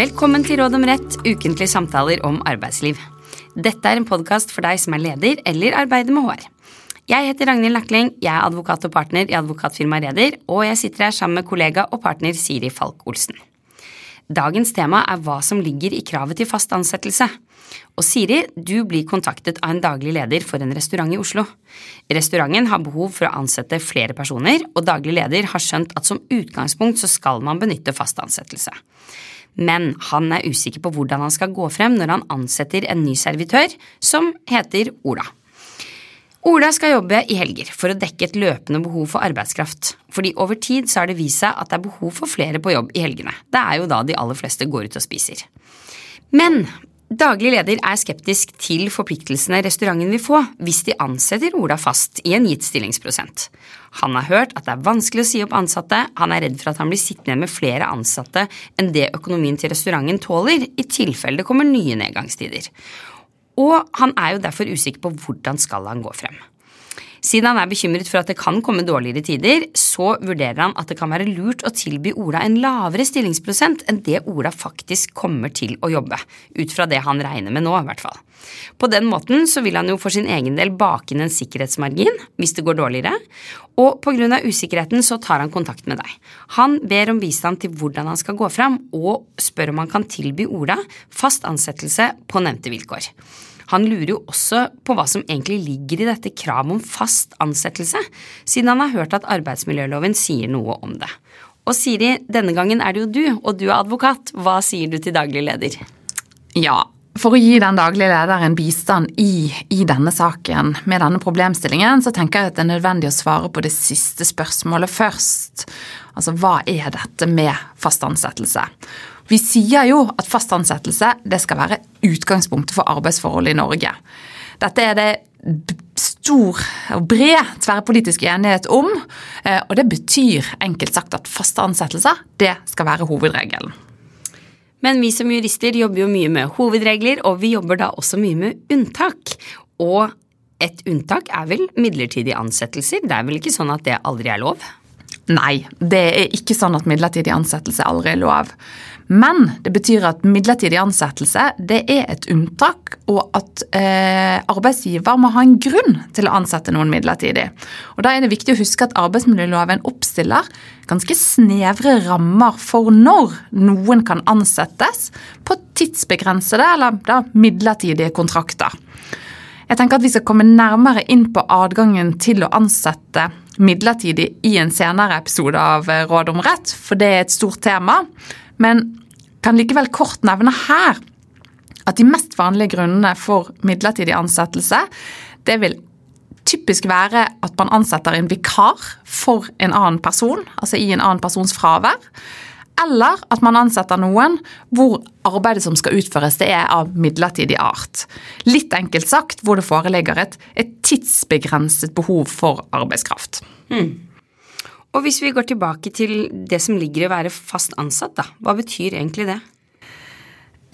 Velkommen til Råd om rett, ukentlige samtaler om arbeidsliv. Dette er en podkast for deg som er leder eller arbeider med HR. Jeg heter Ragnhild Nakling, jeg er advokat og partner i advokatfirmaet Reder, og jeg sitter her sammen med kollega og partner Siri Falk Olsen. Dagens tema er hva som ligger i kravet til fast ansettelse. Og Siri, du blir kontaktet av en daglig leder for en restaurant i Oslo. Restauranten har behov for å ansette flere personer, og daglig leder har skjønt at som utgangspunkt så skal man benytte fast ansettelse men han er usikker på hvordan han skal gå frem når han ansetter en ny servitør som heter Ola. Ola skal jobbe i helger for å dekke et løpende behov for arbeidskraft, fordi over tid så har det vist seg at det er behov for flere på jobb i helgene. Det er jo da de aller fleste går ut og spiser. Men Daglig leder er skeptisk til forpliktelsene restauranten vil få hvis de ansetter Ola fast i en gitt stillingsprosent. Han har hørt at det er vanskelig å si opp ansatte, han er redd for at han blir sittende med flere ansatte enn det økonomien til restauranten tåler, i tilfelle det kommer nye nedgangstider. Og han er jo derfor usikker på hvordan skal han gå frem. Siden han er bekymret for at det kan komme dårligere tider, så vurderer han at det kan være lurt å tilby Ola en lavere stillingsprosent enn det Ola faktisk kommer til å jobbe, ut fra det han regner med nå, i hvert fall. På den måten så vil han jo for sin egen del bake inn en sikkerhetsmargin hvis det går dårligere, og av usikkerheten så tar han kontakt med deg. Han ber om bistand til hvordan han skal gå fram, og spør om han kan tilby Ola fast ansettelse på nevnte vilkår. Han lurer jo også på hva som egentlig ligger i dette kravet om fast ansettelse, siden han har hørt at arbeidsmiljøloven sier noe om det. Og Siri, denne gangen er det jo du, og du er advokat. Hva sier du til daglig leder? Ja, for å gi den daglige lederen bistand i, i, denne saken med denne problemstillingen, så tenker jeg at det er nødvendig å svare på det siste spørsmålet først. Altså, hva er dette med fast ansettelse? Vi sier jo at fast ansettelse det skal være utgangspunktet for arbeidsforholdet i Norge. Dette er det stor og bred tverrpolitisk enighet om, eh, og det betyr enkelt sagt at faste ansettelser det skal være hovedregelen. Men vi som jurister jobber jo mye med hovedregler, og vi jobber da også mye med unntak. Og et unntak er vel midlertidige ansettelser? Det er vel ikke sånn at det aldri er lov? Nei, det er ikke sånn at midlertidig ansettelse aldri er lov. Men det betyr at midlertidig ansettelse det er et unntak, og at eh, arbeidsgiver må ha en grunn til å ansette noen midlertidig. Og Da er det viktig å huske at arbeidsmiljøloven oppstiller ganske snevre rammer for når noen kan ansettes på tidsbegrensede eller da midlertidige kontrakter. Jeg tenker at Vi skal komme nærmere inn på adgangen til å ansette midlertidig i en senere episode av Råd om rett, for det er et stort tema. Men kan likevel kort nevne her at de mest vanlige grunnene for midlertidig ansettelse, det vil typisk være at man ansetter en vikar for en annen person, altså i en annen persons fravær. Eller at man ansetter noen hvor arbeidet som skal utføres, det er av midlertidig art. Litt enkelt sagt hvor det foreligger et, et tidsbegrenset behov for arbeidskraft. Mm. Og hvis vi går tilbake til det som ligger i å være fast ansatt, da, hva betyr egentlig det?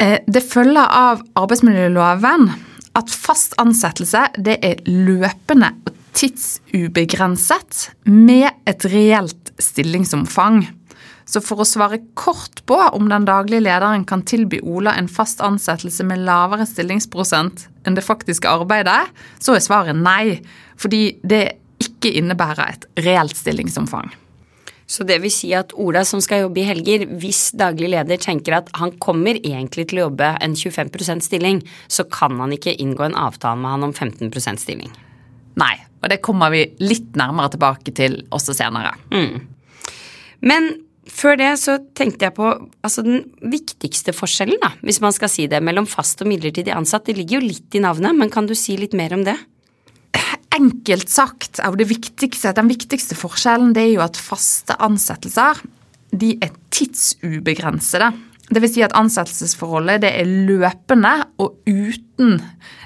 Eh, det følger av arbeidsmiljøloven at fast ansettelse det er løpende og tidsubegrenset med et reelt stillingsomfang. Så for å svare kort på om den daglige lederen kan tilby Ola en fast ansettelse med lavere stillingsprosent enn det faktiske arbeidet, så er svaret nei. Fordi det ikke innebærer et reelt stillingsomfang. Så det vil si at Ola som skal jobbe i helger, hvis daglig leder tenker at han kommer egentlig til å jobbe en 25% stilling, så kan han ikke inngå en avtale med han om 15% stilling. Nei, og det kommer vi litt nærmere tilbake til også senere. Mm. Men før det så tenkte jeg på altså den viktigste forskjellen, da, hvis man skal si det, mellom fast og midlertidig ansatt. Det ligger jo litt i navnet, men kan du si litt mer om det? enkelt sagt, er det viktigste, den viktigste forskjellen det er jo at faste ansettelser de er tidsubegrensede. Dvs. Si at ansettelsesforholdet det er løpende og uten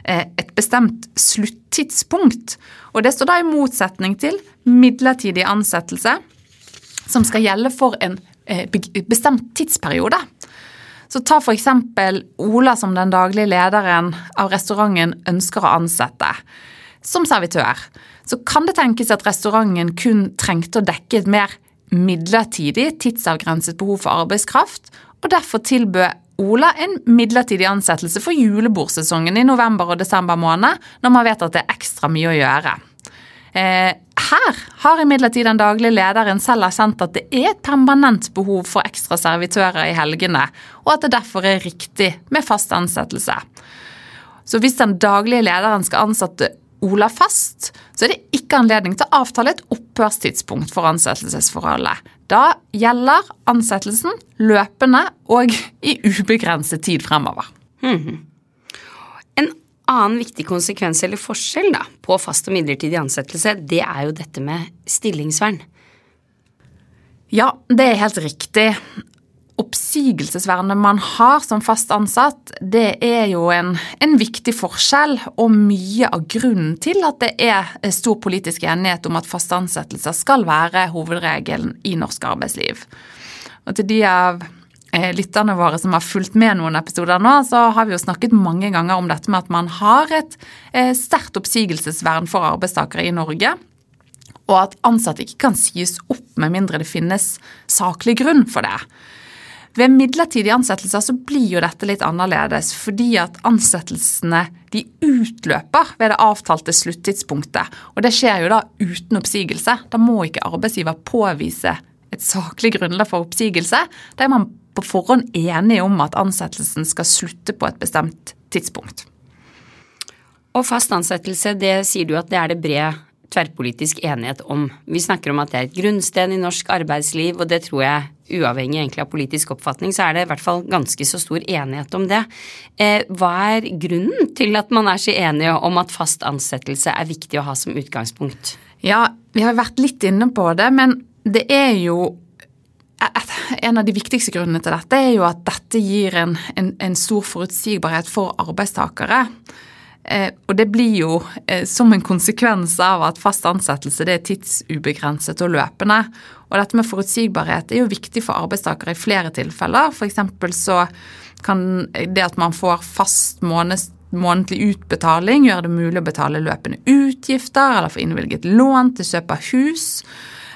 eh, et bestemt sluttidspunkt. Og Det står da i motsetning til midlertidig ansettelse, som skal gjelde for en eh, bestemt tidsperiode. Så ta f.eks. Ola som den daglige lederen av restauranten ønsker å ansette som servitør, så kan det tenkes at restauranten kun trengte å dekke et mer midlertidig tidsavgrenset behov for arbeidskraft, og derfor tilbød Ola en midlertidig ansettelse for julebordsesongen i november og desember måned, når man vet at det er ekstra mye å gjøre. Eh, her har imidlertid den daglige lederen selv erkjent at det er et permanent behov for ekstra servitører i helgene, og at det derfor er riktig med fast ansettelse. Så hvis den daglige lederen skal ansette Ola fast, så er det ikke anledning til å avtale et opphørstidspunkt for ansettelsesforholdet. Da gjelder ansettelsen løpende og i ubegrenset tid fremover. Mm. En annen viktig konsekvens eller forskjell da, på fast og midlertidig ansettelse, det er jo dette med stillingsvern. Ja, det er helt riktig oppsigelsesvernet man har som fast ansatt, det er jo en, en, viktig forskjell og mye av grunnen til at det er stor politisk enighet om at faste ansettelser skal være hovedregelen i norsk arbeidsliv. Og til de av lytterne våre som har fulgt med noen episoder nå, så har vi jo snakket mange ganger om dette med at man har et eh, sterkt oppsigelsesvern for arbeidstakere i Norge og at ansatte ikke kan sies opp med mindre det finnes saklig grunn for det. Ved midlertidige ansettelser så blir jo dette litt annerledes, fordi at ansettelsene de utløper ved det avtalte sluttidspunktet. Og det skjer jo da uten oppsigelse. Da må ikke arbeidsgiver påvise et saklig grunnlag for oppsigelse. Da er man på forhånd enige om at ansettelsen skal slutte på et bestemt tidspunkt. Og fast ansettelse, det sier du at det er det bred tverrpolitisk enighet om. Vi snakker om at det er et grunnsten i norsk arbeidsliv, og det tror jeg, uavhengig egentlig av politisk oppfatning, så er det i hvert fall ganske så stor enighet om det. Eh, hva er grunnen til at man er så enige om at fast ansettelse er viktig å ha som utgangspunkt? Ja, vi har vært litt inne på det, men det er jo en av de viktigste grunnene til dette er jo at dette gir en, en, en stor forutsigbarhet for arbeidstakere. Eh, og det blir jo eh, som en konsekvens av at fast ansettelse det er tidsubegrenset og løpende. Og dette med forutsigbarhet er jo viktig for arbeidstakere i flere tilfeller. F.eks. så kan det at man får fast månedlig utbetaling gjøre det mulig å betale løpende utgifter eller få innvilget lån til kjøp av hus.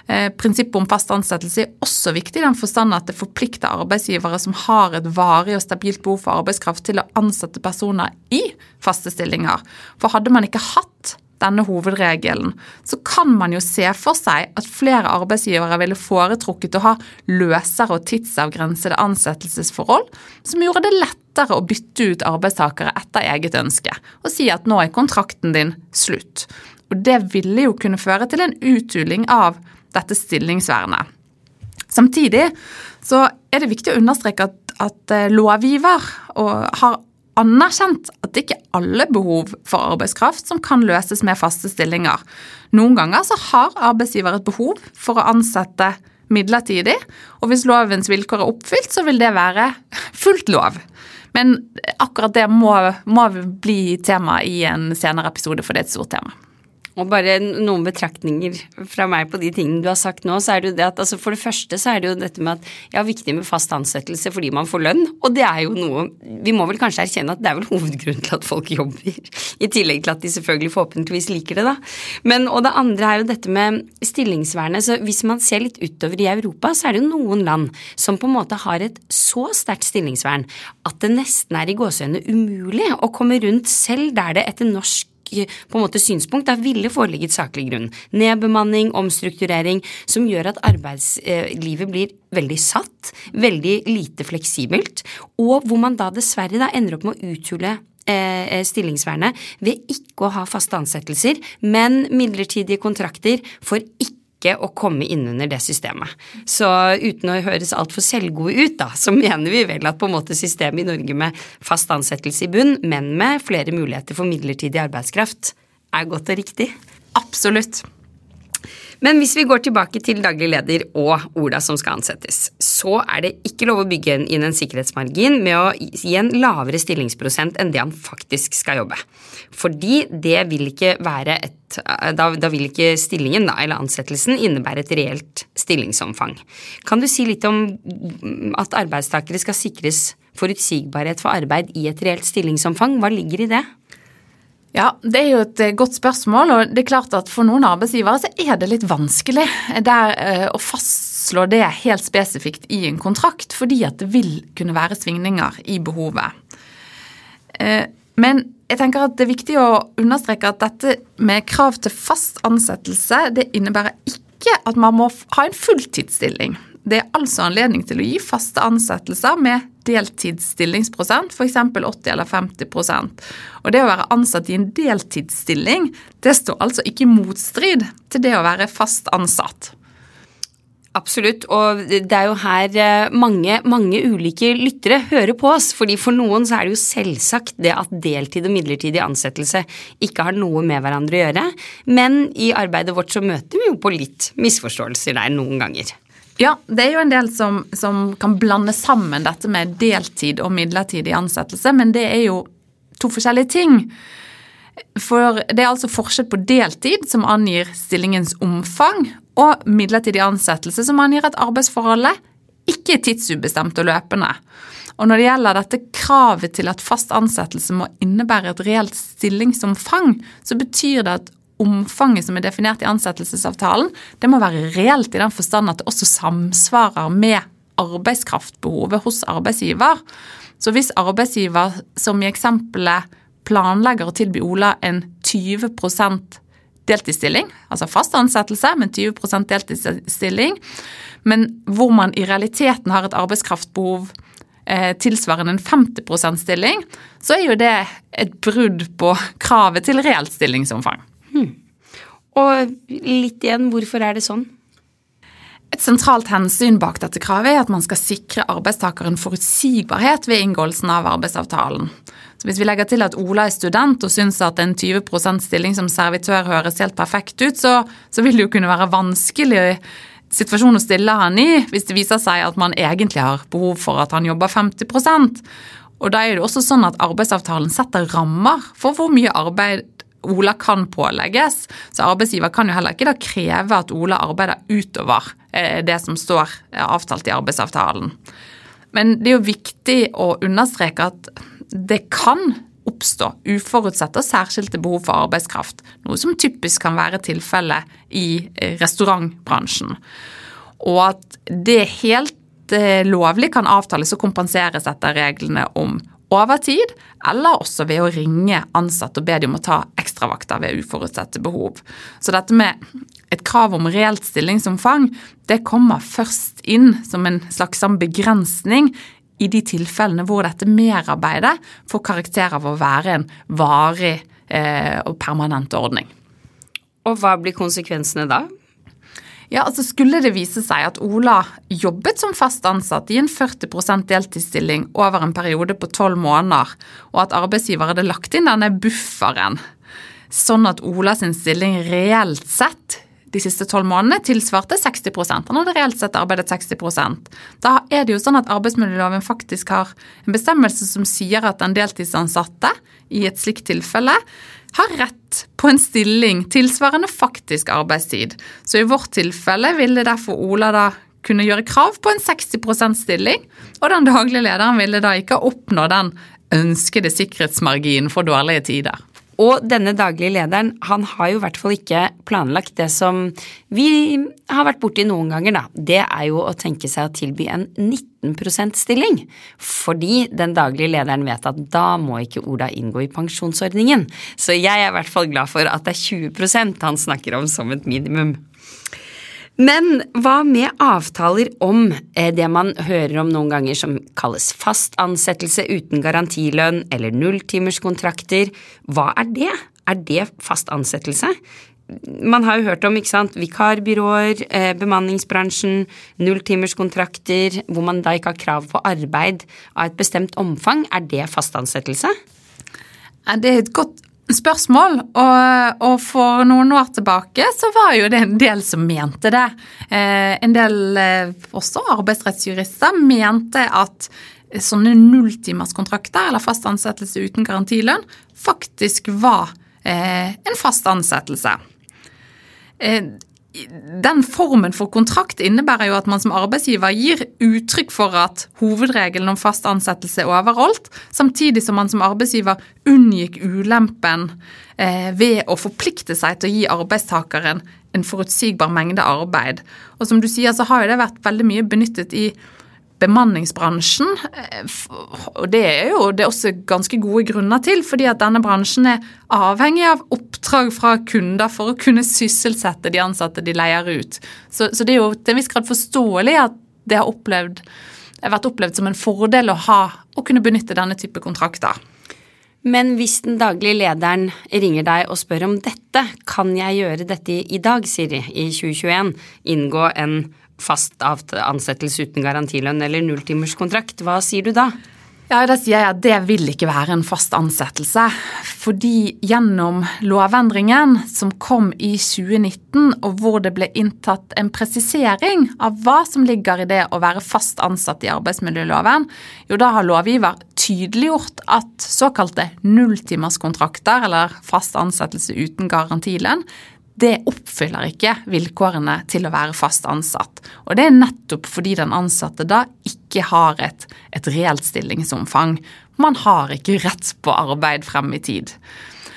Eh, prinsippet om fast ansettelse er også viktig i den forstand at det forplikter arbeidsgivere som har et varig og stabilt behov for arbeidskraft, til å ansette personer i faste stillinger. For hadde man ikke hatt denne hovedregelen, så kan man jo se for seg at flere arbeidsgivere ville foretrukket å ha løsere og tidsavgrensede ansettelsesforhold, som gjorde det lettere å bytte ut arbeidstakere etter eget ønske, og si at nå er kontrakten din slutt. Og det ville jo kunne føre til en uthuling av dette stillingsvernet. Samtidig så er det viktig å understreke at, at eh, lovgiver har anerkjent at det ikke er alle behov for arbeidskraft som kan løses med faste stillinger. Noen ganger så har arbeidsgiver et behov for å ansette midlertidig, og hvis lovens vilkår er oppfylt, så vil det være fullt lov. Men akkurat det må, må bli tema i en senere episode, for det er et stort tema. Og bare noen betraktninger fra meg på de tingene du har sagt nå, så er det jo det at altså for det første så er det jo dette med at ja, viktig med fast ansettelse fordi man får lønn, og det er jo noe Vi må vel kanskje erkjenne at det er vel hovedgrunnen til at folk jobber, i tillegg til at de selvfølgelig forhåpentligvis liker det, da. Men og det andre er jo dette med stillingsvernet. Så hvis man ser litt utover i Europa, så er det jo noen land som på en måte har et så sterkt stillingsvern at det nesten er i gåsehudene umulig å komme rundt selv der det etter norsk på en måte synspunkt, Der ville foreligget saklig grunn. Nedbemanning, omstrukturering, som gjør at arbeidslivet blir veldig satt, veldig lite fleksibelt, og hvor man da dessverre da ender opp med å uthule eh, stillingsvernet ved ikke å ha faste ansettelser, men midlertidige kontrakter for ikke ikke å komme innunder det systemet. Så uten å høres altfor selvgode ut, da, så mener vi vel at på en måte systemet i Norge med fast ansettelse i bunn, men med flere muligheter for midlertidig arbeidskraft, er godt og riktig. Absolutt. Men hvis vi går tilbake til daglig leder og Ola som skal ansettes, så er det ikke lov å bygge inn en sikkerhetsmargin med å gi en lavere stillingsprosent enn det han faktisk skal jobbe. Fordi det vil ikke være et da, da vil ikke stillingen da, eller ansettelsen innebære et reelt stillingsomfang. Kan du si litt om at arbeidstakere skal sikres forutsigbarhet for arbeid i et reelt stillingsomfang? Hva ligger i det? Ja, Det er jo et eh, godt spørsmål. og det er klart at For noen arbeidsgivere så er det litt vanskelig der, eh, å fastslå det helt spesifikt i en kontrakt, fordi at det vil kunne være svingninger i behovet. Eh, men jeg tenker at det er viktig å understreke at dette med krav til fast ansettelse, det innebærer ikke at man må ha en fulltidsstilling. Det er altså anledning til å gi faste ansettelser med deltidsstillingsprosent, f.eks. 80 eller 50% Og det å være ansatt i en deltidsstilling, det står altså ikke i motstrid til det å være fast ansatt. Absolutt, og det er jo her eh, mange, mange ulike lyttere hører på oss. fordi for noen så er det jo selvsagt det at deltid og midlertidig ansettelse ikke har noe med hverandre å gjøre. Men i arbeidet vårt så møter vi jo på litt misforståelser der noen ganger. Ja, det er jo en del som, som kan blande sammen dette med deltid og midlertidig ansettelse, men det er jo to forskjellige ting. For det er altså forskjell på deltid, som angir stillingens omfang, og midlertidig ansettelse, som angir at arbeidsforholdet ikke er tidsubestemt og løpende. Og når det gjelder dette kravet til at fast ansettelse må innebære et reelt stillingsomfang, så betyr det at omfanget som er definert i ansettelsesavtalen, det må være reelt i den forstand at det også samsvarer med arbeidskraftbehovet hos arbeidsgiver. Så hvis arbeidsgiver, som i eksempelet, planlegger å tilby Ola en 20 deltidsstilling, altså fast ansettelse, men 20% deltidsstilling, men hvor man i realiteten har et arbeidskraftbehov eh, tilsvarende en 50% stilling, så er jo det et brudd på kravet til reelt stillingsomfang. Hmm. Og litt igjen, hvorfor er det sånn? Et sentralt hensyn bak dette kravet er at man skal sikre arbeidstakeren forutsigbarhet ved inngåelsen av arbeidsavtalen. Så Hvis vi legger til at Ola er student og syns at en 20% stilling som servitør høres helt perfekt ut, så, så vil det jo kunne være vanskelig situasjon å stille han i hvis det viser seg at man egentlig har behov for at han jobber 50% og da er det også sånn at Arbeidsavtalen setter rammer for hvor mye arbeid Ola kan pålegges. Så arbeidsgiver kan jo heller ikke da kreve at Ola arbeider utover eh, det som står eh, avtalt i arbeidsavtalen. Men det er jo viktig å understreke at det kan oppstå uforutsette og særskilte behov for arbeidskraft, noe som typisk kan være tilfellet i eh, restaurantbransjen. Og at det helt lovlig kan avtales og kompenseres etter reglene om overtid, eller også ved å ringe ansatte og be dem om å ta ekstravakter ved uforutsette behov. Så dette med et krav om reelt stillingsomfang, det kommer først inn som en slags sånn begrensning i de tilfellene hvor dette merarbeidet får karakter av å være en varig eh, og permanent ordning. Og hva blir konsekvensene da? Ja, altså Skulle det vise seg at Ola jobbet som fast ansatt i en 40% deltidsstilling over en periode på tolv måneder, og at arbeidsgiver hadde lagt inn denne bufferen, sånn at Ola sin stilling reelt sett de siste tolv månedene tilsvarte 60% Han hadde reelt sett arbeidet 60% Da er det jo sånn at arbeidsmiljøloven faktisk har en bestemmelse som sier at den deltidsansatte i et slikt tilfelle har rett på en stilling tilsvarende faktisk arbeidstid. Så i vårt tilfelle ville derfor Ola da kunne gjøre krav på en 60% stilling, og den daglige lederen ville da ikke oppnå den ønskede sikkerhetsmarginen for dårlige tider. Og denne daglige lederen, han har jo i hvert fall ikke planlagt det som vi har vært borti noen ganger, da. Det er jo å tenke seg å tilby en 19% stilling. Fordi den daglige lederen vet at da må ikke Ola inngå i pensjonsordningen. Så jeg er i hvert fall glad for at det er 20% han snakker om som et minimum. Men hva med avtaler om eh, det man hører om noen ganger som kalles fast ansettelse uten garantilønn eller nulltimerskontrakter? Hva er det? Er det fast ansettelse? Man har jo hørt om sant, vikarbyråer, eh, bemanningsbransjen, nulltimerskontrakter, hvor man da ikke har krav på arbeid av et bestemt omfang. Er det fast ansettelse? Det er et godt spørsmål. Og, og, for noen år tilbake så var jo det en del som mente det. Eh, en del, eh, også arbeidsrettsjurister, mente at sånne nulltimerskontrakter eller fast ansettelse uten garantilønn faktisk var eh, en fast ansettelse. Den formen for kontrakt innebærer jo at man som arbeidsgiver gir uttrykk for at hovedregelen om fast ansettelse er overholdt, samtidig som man som arbeidsgiver unngikk ulempen eh, ved å forplikte seg til å gi arbeidstakeren en forutsigbar mengde arbeid. Og som du sier, så har jo det vært veldig mye benyttet i bemanningsbransjen. Eh, og det er jo det er også ganske gode grunner til, fordi at denne bransjen er avhengig av oppdrag fra kunder for å kunne sysselsette de ansatte de leier ut. Så, så det er jo til en viss grad forståelig at det har, opplevd, vært opplevd som en fordel å ha å kunne benytte denne type kontrakter. Men hvis den daglige lederen ringer deg og spør om dette, kan jeg gjøre dette i dag, Siri, i 2021, inngå en fast ansettelse uten garantilønn eller nulltimerskontrakt, hva sier du da? Ja, Da sier jeg at det vil ikke være en fast ansettelse. Fordi gjennom lovendringen som kom i 2019, og hvor det ble inntatt en presisering av hva som ligger i det å være fast ansatt i arbeidsmiljøloven, jo da har lovgiver tydeliggjort at såkalte nulltimerskontrakter, eller fast ansettelse uten garantilønn, det oppfyller ikke vilkårene til å være fast ansatt. Og det er nettopp fordi den ansatte da ikke har et, et reelt stillingsomfang. Man har ikke rett på arbeid frem i tid.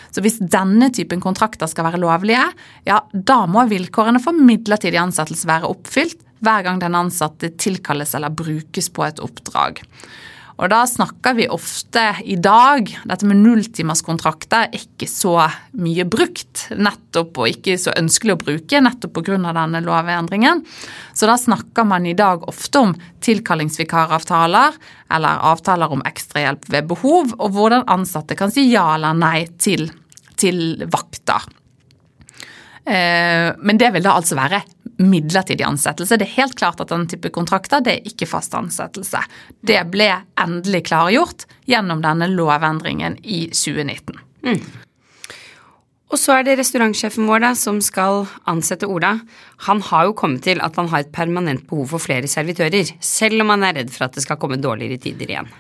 Så hvis denne typen kontrakter skal være lovlige, ja, da må vilkårene for midlertidig ansettelse være oppfylt hver gang den ansatte tilkalles eller brukes på et oppdrag. Og da snakker vi ofte i dag Dette med nulltimerskontrakter er ikke så mye brukt, nettopp og ikke så ønskelig å bruke, nettopp pga. denne lovendringen. Så da snakker man i dag ofte om tilkallingsvikaravtaler eller avtaler om ekstrahjelp ved behov, og hvordan ansatte kan si ja eller nei til, til vakter. Eh, men det vil da altså være midlertidig ansettelse. Det er helt klart at den type kontrakter det er ikke fast ansettelse. Det ble endelig klargjort gjennom denne lovendringen i 2019. Mm. Og så er det restaurantsjefen vår da, som skal ansette Ola. Han har jo kommet til at han har et permanent behov for flere servitører, selv om han er redd for at det skal komme dårligere tider igjen.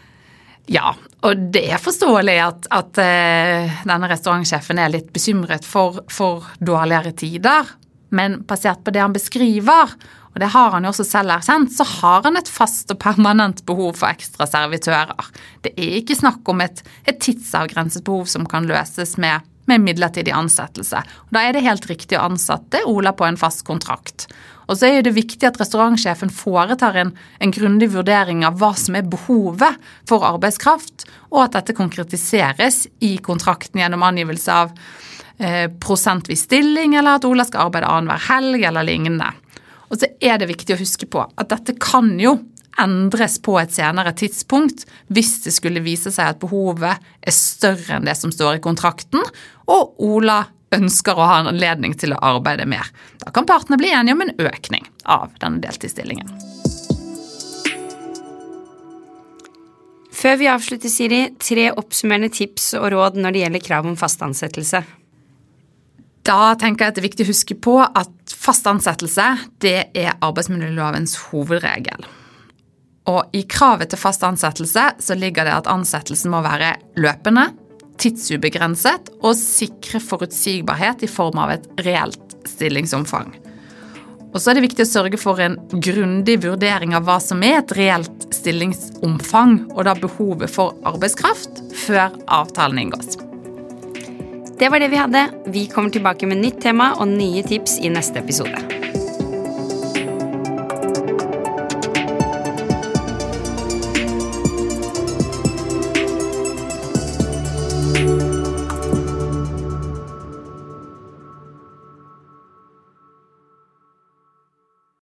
Ja, og det er forståelig at, at uh, denne restaurantsjefen er litt bekymret for, for dårligere tider. Men basert på det han beskriver, og det har han jo også selv erkjent, så har han et fast og permanent behov for ekstra servitører. Det er ikke snakk om et, et tidsavgrenset behov som kan løses med, med midlertidig ansettelse. Og da er det helt riktig å ansette Ola på en fast kontrakt. Og så er det viktig at restaurantsjefen foretar en, en grundig vurdering av hva som er behovet for arbeidskraft, og at dette konkretiseres i kontrakten gjennom angivelse av prosentvis stilling, eller at Ola skal arbeide annenhver helg, eller lignende. Og så er det viktig å huske på at dette kan jo endres på et senere tidspunkt hvis det skulle vise seg at behovet er større enn det som står i kontrakten, og Ola ønsker å ha en anledning til å arbeide mer. Da kan partene bli enige om en økning av denne deltidsstillingen. Før vi avslutter, Siri, tre oppsummerende tips og råd når det gjelder krav om fast ansettelse. Da tenker jeg at det er viktig å huske på at fast ansettelse det er arbeidsmiljølovens hovedregel. Og i kravet til fast ansettelse så ligger det at ansettelsen må være løpende, tidsubegrenset og sikre forutsigbarhet i form av et reelt stillingsomfang. Og så er det viktig å sørge for en grundig vurdering av hva som er et reelt stillingsomfang, og da behovet for arbeidskraft, før avtalen inngås. Det var det vi hadde. Vi kommer tilbake med nytt tema og nye tips i neste episode.